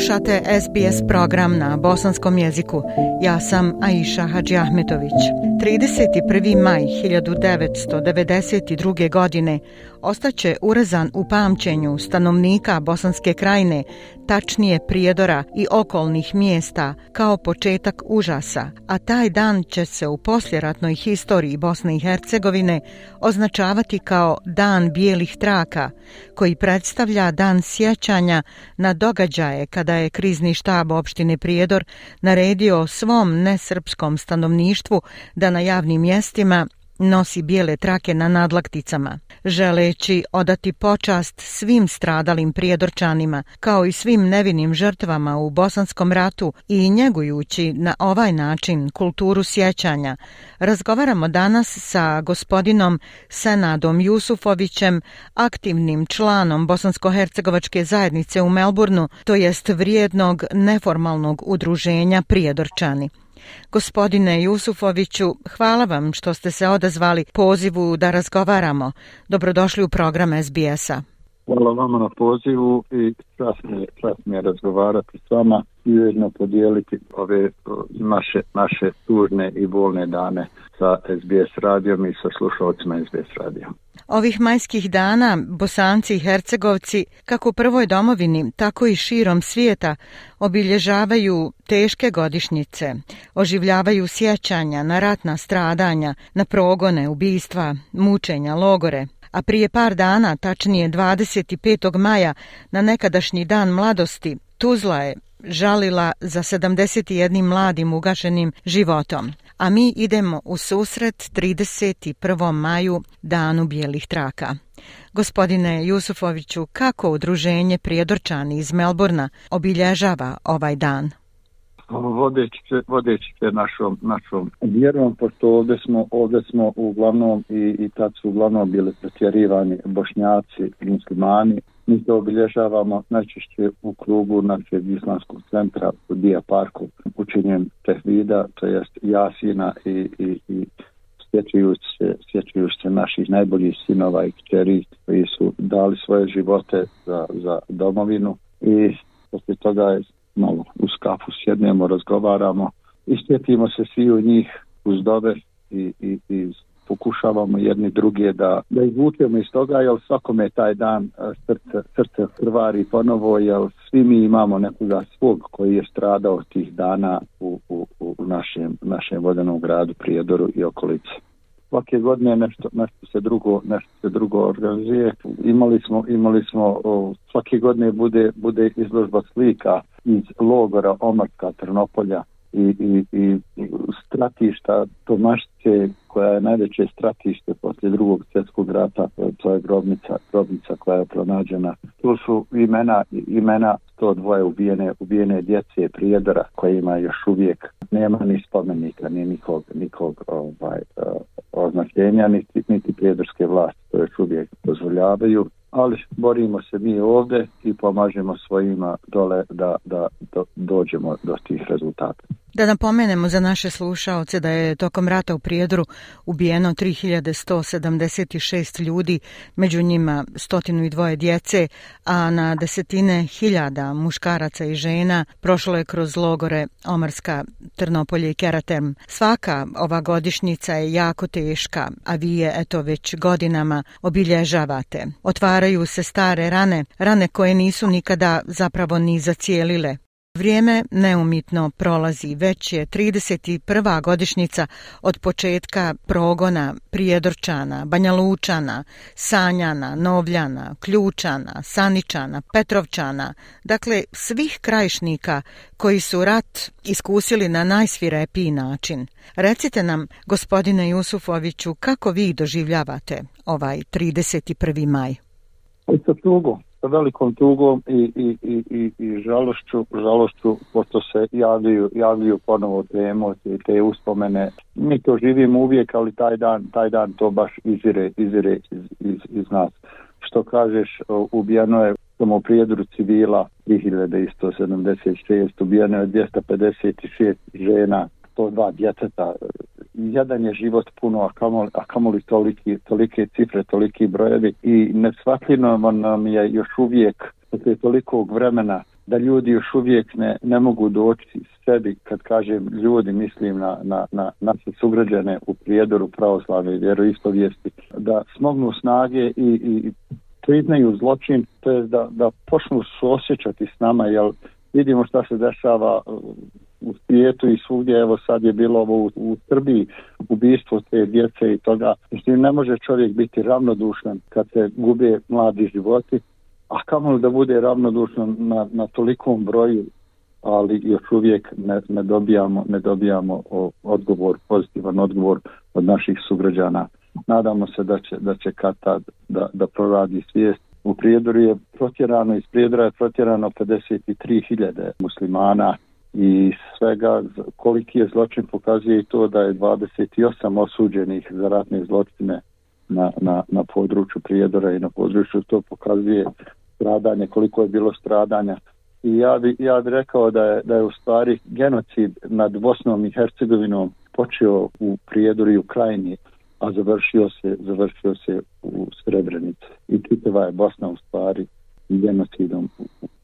Slušate SBS program na bosanskom jeziku. Ja sam Aisha Hadži Ahmetović. 31. maj 1992. godine ostaće urezan u pamćenju stanovnika Bosanske krajine, tačnije Prijedora i okolnih mjesta, kao početak užasa, a taj dan će se u posljeratnoj historiji Bosne i Hercegovine označavati kao Dan bijelih traka, koji predstavlja dan sjećanja na događaje kada je krizni štab opštine Prijedor naredio svom nesrpskom stanovništvu da na javnim mjestima nosi bijele trake na nadlakticama, želeći odati počast svim stradalim prijedorčanima, kao i svim nevinim žrtvama u Bosanskom ratu i njegujući na ovaj način kulturu sjećanja. Razgovaramo danas sa gospodinom Senadom Jusufovićem, aktivnim članom Bosansko-Hercegovačke zajednice u Melbourneu, to jest vrijednog neformalnog udruženja Prijedorčani. Gospodine Jusufoviću, hvala vam što ste se odazvali pozivu da razgovaramo. Dobrodošli u program SBS-a. Hvala vama na pozivu i čast mi, čast mi je razgovarati s vama i ujedno podijeliti ove naše, naše tužne i bolne dane sa SBS radijom i sa slušalcima SBS radijom. Ovih majskih dana Bosanci i Hercegovci, kako u prvoj domovini, tako i širom svijeta, obilježavaju teške godišnjice, oživljavaju sjećanja na ratna stradanja, na progone, ubistva, mučenja, logore, a prije par dana, tačnije 25. maja, na nekadašnji dan mladosti, Tuzla je žalila za 71 mladim ugašenim životom. A mi idemo u susret 31. maju, danu bijelih traka. Gospodine Jusufoviću, kako udruženje Prijedorčani iz Melburna obilježava ovaj dan? vodeći se, vodeći se našom, našom vjerom, pošto ovdje smo, ovdje smo uglavnom i, i tad su uglavnom bili pretjerivani bošnjaci muslimani. Mi to obilježavamo najčešće u klubu našeg islamskog centra u Dija parku učinjem tehvida, to jest jasina i, i, i sjećajući se, sjećajući se naših najboljih sinova i kćeri koji su dali svoje živote za, za domovinu i poslije toga je malo u kafu sjednemo, razgovaramo i sjetimo se svi u njih uz dobe i, i, i pokušavamo jedni druge da, da izvučemo iz toga, jer svakome je taj dan e, srce, srce krvari ponovo, jer svi mi imamo nekoga svog koji je stradao tih dana u, u, u našem, našem vodenom gradu Prijedoru i okolici. Svake godine nešto nešto se drugo nešto se drugo organizuje. Imali smo imali smo o, svake godine bude bude izložba slika iz logora Omarska Trnopolja i, i, i stratišta Tomašće koja je najveće stratište poslije drugog svjetskog rata to je grobnica, grobnica koja je pronađena. Tu su imena imena to dvoje ubijene, ubijene djece prijedora kojima još uvijek. Nema ni spomenika ni nikog, nikog ovaj, e, označenja niti, niti prijedorske vlasti to još uvijek dozvoljavaju. Ali borimo se mi ovde i pomažemo svojima dole da, da da dođemo do tih rezultata. Da napomenemo za naše slušaoce da je tokom rata u Prijedru ubijeno 3176 ljudi, među njima 102 djece, a na desetine hiljada muškaraca i žena prošlo je kroz logore Omarska, Trnopolje i Keratem. Svaka ova godišnjica je jako teška, a vi je eto već godinama obilježavate. Otvaraju se stare rane, rane koje nisu nikada zapravo ni zacijelile. Vrijeme neumitno prolazi, već je 31. godišnjica od početka progona Prijedorčana, Banjalučana, Sanjana, Novljana, Ključana, Saničana, Petrovčana, dakle svih krajišnika koji su rat iskusili na najsvirepiji način. Recite nam, gospodine Jusufoviću, kako vi doživljavate ovaj 31. maj? Sa tugom, sa velikom tugom i, i, i, i, i žalošću, žalošću, pošto se javljaju, javljaju ponovo te emocije, te uspomene. Mi to živimo uvijek, ali taj dan, taj dan to baš izire, izire iz, iz, iz nas. što kažeš, ubijeno je samo u civila 3176, ubijeno je 256 žena, 102 djeteta. Jedan je život puno, a kamoli, a kamoli toliki, tolike cifre, toliki brojevi. I nesvatljeno nam je još uvijek posle tolikog vremena da ljudi još uvijek ne, ne mogu doći sebi, kad kažem ljudi, mislim na, na, na naše sugrađane u prijedoru pravoslave i vjeroispovijesti, da smognu snage i, i priznaju zločin, to je da, da počnu suosjećati s nama, jer vidimo šta se dešava u svijetu i svugdje, evo sad je bilo ovo u, u Srbiji, ubistvo te djece i toga. Mislim, ne može čovjek biti ravnodušan kad se gube mladi životi, a kamo da bude ravnodušan na, na tolikom broju, ali još uvijek ne, ne dobijamo, ne dobijamo odgovor, pozitivan odgovor od naših sugrađana. Nadamo se da će, da će Katad da, da proradi svijest. U Prijedoru je protjerano, iz Prijedora je protjerano 53.000 muslimana i svega koliki je zločin pokazuje i to da je 28 osuđenih za ratne zločine na, na, na području Prijedora i na području to pokazuje stradanje, koliko je bilo stradanja. I ja bi, ja bi rekao da je, da je u stvari genocid nad Bosnom i Hercegovinom počeo u Prijedoru i Krajini a završio se, završio se u Srebrenici. I čitava je Bosna u stvari genocidom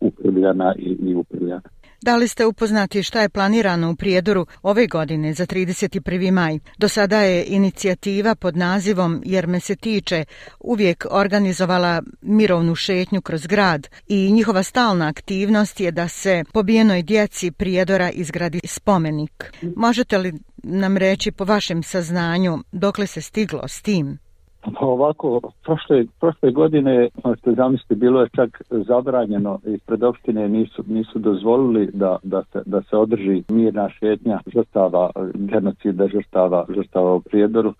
uprljana i, i uprljana. Da li ste upoznati šta je planirano u Prijedoru ove godine za 31. maj? Do sada je inicijativa pod nazivom Jer me se tiče uvijek organizovala mirovnu šetnju kroz grad i njihova stalna aktivnost je da se pobijenoj djeci Prijedora izgradi spomenik. Možete li nam reći po vašem saznanju dokle se stiglo s tim? Pa ovako, prošle, prošle godine, ono što zamislite, bilo je čak zabranjeno i pred opštine nisu, nisu dozvolili da, da, se, da se održi mirna šetnja žrtava, genocida žrtava, žrtava u prijedoru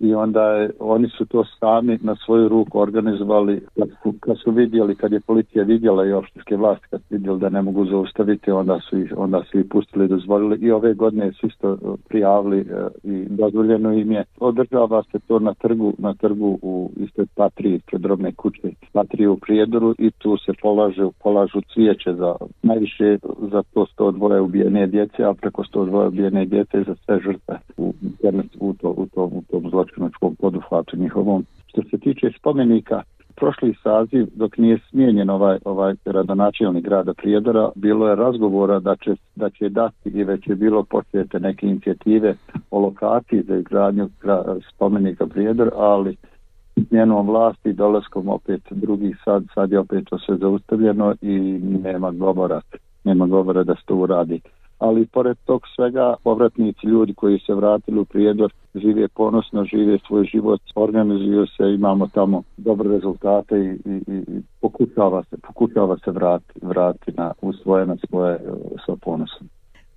i onda je, oni su to sami na svoju ruku organizovali kad su, kad su vidjeli, kad je policija vidjela i opštinske vlasti kad su vidjeli da ne mogu zaustaviti onda su ih, onda su ih pustili dozvolili. I ove godine su isto e, prijavili e, i dozvoljeno im je. Održava se to na trgu na trgu u istoj patriji pred drobne kuće patriji u Prijedoru i tu se polaže, polažu cvijeće za najviše za to 102 ubijene djece a preko 102 ubijene djece za sve žrtve u, u, to, u, tom, u tom zločinu zločinačkom poduhvatu njihovom. Što se tiče spomenika, prošli saziv, dok nije smijenjen ovaj, ovaj gradonačelnik grada Prijedora, bilo je razgovora da će, da će dati i već je bilo počete neke inicijative o lokaciji za izgradnju spomenika Prijedor, ali njenom vlasti dolaskom opet drugih sad, sad je opet to sve zaustavljeno i nema govora, nema govora da se to uradi ali pored tog svega povratnici ljudi koji se vratili u Prijedor žive ponosno, žive svoj život, organizuju se, imamo tamo dobre rezultate i, i, i pokušava se, pokušava se vrati, vrati na, u svoje, na svoje, e, sa ponosom.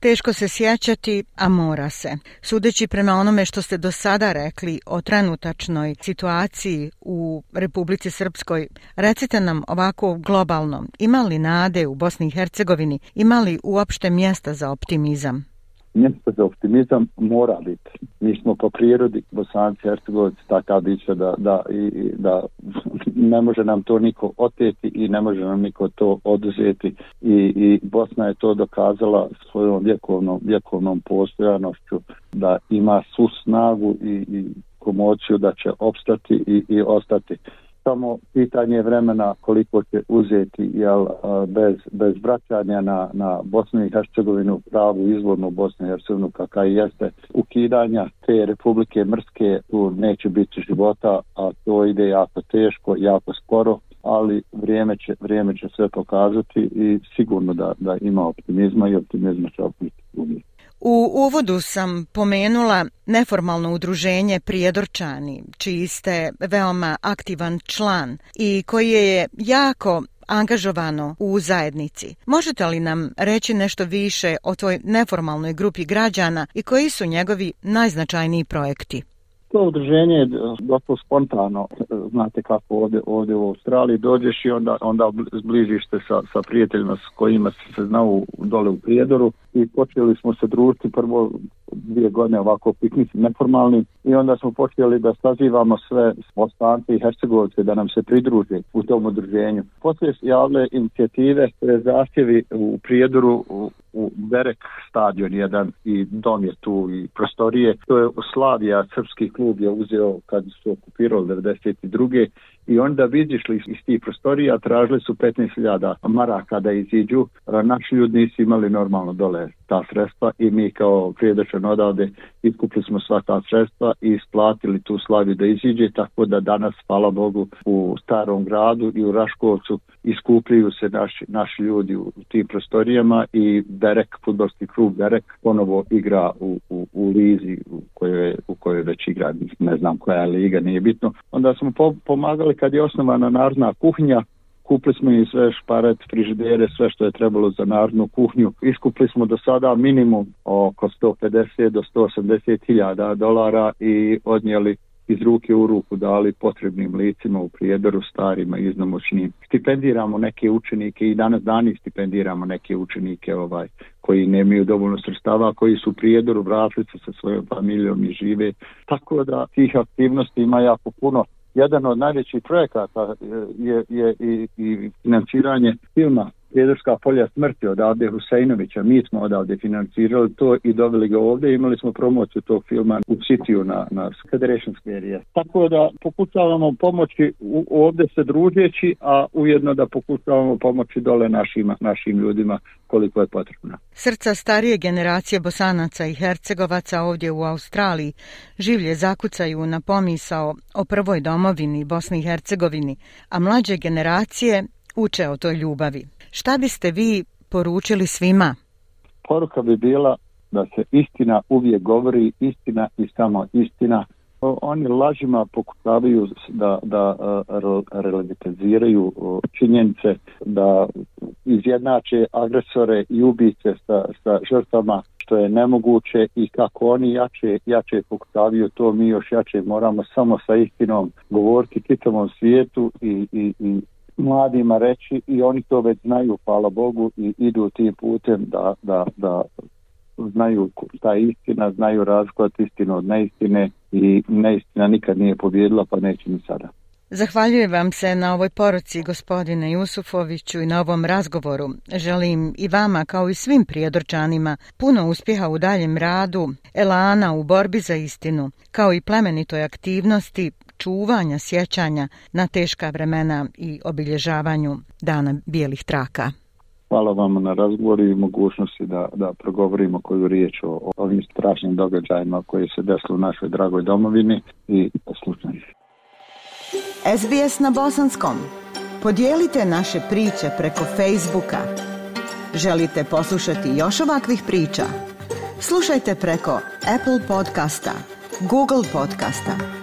Teško se sjećati, a mora se. Sudeći prema onome što ste do sada rekli o trenutačnoj situaciji u Republici Srpskoj, recite nam ovako globalno, ima li nade u Bosni i Hercegovini, ima li uopšte mjesta za optimizam? Mjesto za optimizam mora biti. Mi smo po prirodi Bosanci Hercegovici takav bića da, da, i, da ne može nam to niko oteti i ne može nam niko to oduzeti i, i Bosna je to dokazala svojom vjekovnom, vjekovnom postojanošću da ima svu snagu i, i komociju da će opstati i, i ostati samo pitanje vremena koliko će uzeti jel, bez, bez vraćanja na, na Bosnu i Hercegovinu, pravu izvornu Bosnu i Hercegovinu kakva jeste ukidanja te republike Mrske, tu neće biti života, a to ide jako teško, jako sporo, ali vrijeme će, vrijeme će sve pokazati i sigurno da, da ima optimizma i optimizma će opet uvijek. U uvodu sam pomenula neformalno udruženje Prijedorčani, čiji ste veoma aktivan član i koji je jako angažovano u zajednici. Možete li nam reći nešto više o toj neformalnoj grupi građana i koji su njegovi najznačajniji projekti? To udruženje je eh, dosta spontano, eh, znate kako ovdje, ovdje u Australiji dođeš i onda, onda zbližiš se sa, sa prijateljima s kojima se znao dole u Prijedoru i počeli smo se družiti prvo dvije godine ovako piknici neformalni i onda smo počeli da sazivamo sve ostance i hercegovce da nam se pridruže u tom udruženju. Poslije javle inicijative, zahtjevi u Prijedoru u, Berek stadion jedan i dom je tu i prostorije. To je Slavija, srpski klub je uzeo kad su okupirali 92 i onda bi izišli iz tih prostorija tražili su 15.000 maraka da iziđu. Naši ljudi nisu imali normalno dole ta sredstva i mi kao prijedočan odavde iskupili smo sva ta sredstva i isplatili tu slavi da iziđe tako da danas, hvala Bogu, u starom gradu i u Raškovcu iskupljuju se naši, naši ljudi u tim prostorijama i Berek, futbolski klub Berek ponovo igra u, u, u Lizi u kojoj, u kojoj već igra, ne znam koja je liga, nije bitno. Onda smo po, pomagali kad je osnovana narodna kuhinja, kupili smo i sve šparet, frižidere, sve što je trebalo za narodnu kuhnju. Iskupili smo do sada minimum oko 150 do 180 hiljada dolara i odnijeli iz ruke u ruku dali potrebnim licima u prijedoru starima i iznomoćnim. Stipendiramo neke učenike i danas dani stipendiramo neke učenike ovaj koji nemaju dovoljno sredstava, koji su u prijedoru, vratili se sa svojom familijom i žive. Tako da tih aktivnosti ima jako puno jedan od najvećih projekata e, je, je i, i financiranje filma Prijedorska polja smrti od Avde Huseinovića. Mi smo odavde financirali to i doveli ga ovdje. Imali smo promociju tog filma u Citiju na, na Federation Square. Tako da pokušavamo pomoći u, ovdje se družeći, a ujedno da pokušavamo pomoći dole našim, našim ljudima koliko je potrebno. Srca starije generacije Bosanaca i Hercegovaca ovdje u Australiji življe zakucaju na pomisao o prvoj domovini Bosni i Hercegovini, a mlađe generacije uče o toj ljubavi. Šta biste vi poručili svima? Poruka bi bila da se istina uvijek govori, istina i samo istina. Oni lažima pokušavaju da, da e, relativiziraju činjenice, da izjednače agresore i ubice sa, sa žrtvama što je nemoguće i kako oni jače, jače pokušavaju to, mi još jače moramo samo sa istinom govoriti čitavom svijetu i, i, i mladima reći i oni to već znaju, hvala Bogu, i idu tim putem da, da, da znaju ta istina, znaju razgledati istinu od neistine i neistina nikad nije pobjedila, pa neće ni sada. Zahvaljujem vam se na ovoj poruci gospodine Jusufoviću i na ovom razgovoru. Želim i vama kao i svim prijedorčanima puno uspjeha u daljem radu, elana u borbi za istinu, kao i plemenitoj aktivnosti čuvanja sjećanja na teška vremena i obilježavanju Dana bijelih traka. Hvala vam na razgovoru i mogućnosti da, da progovorimo koju riječ o, o ovim strašnim događajima koji se desili u našoj dragoj domovini i slučajno. SBS na bosanskom. Podijelite naše priče preko Facebooka. Želite poslušati još ovakvih priča? Slušajte preko Apple podcasta, Google podcasta,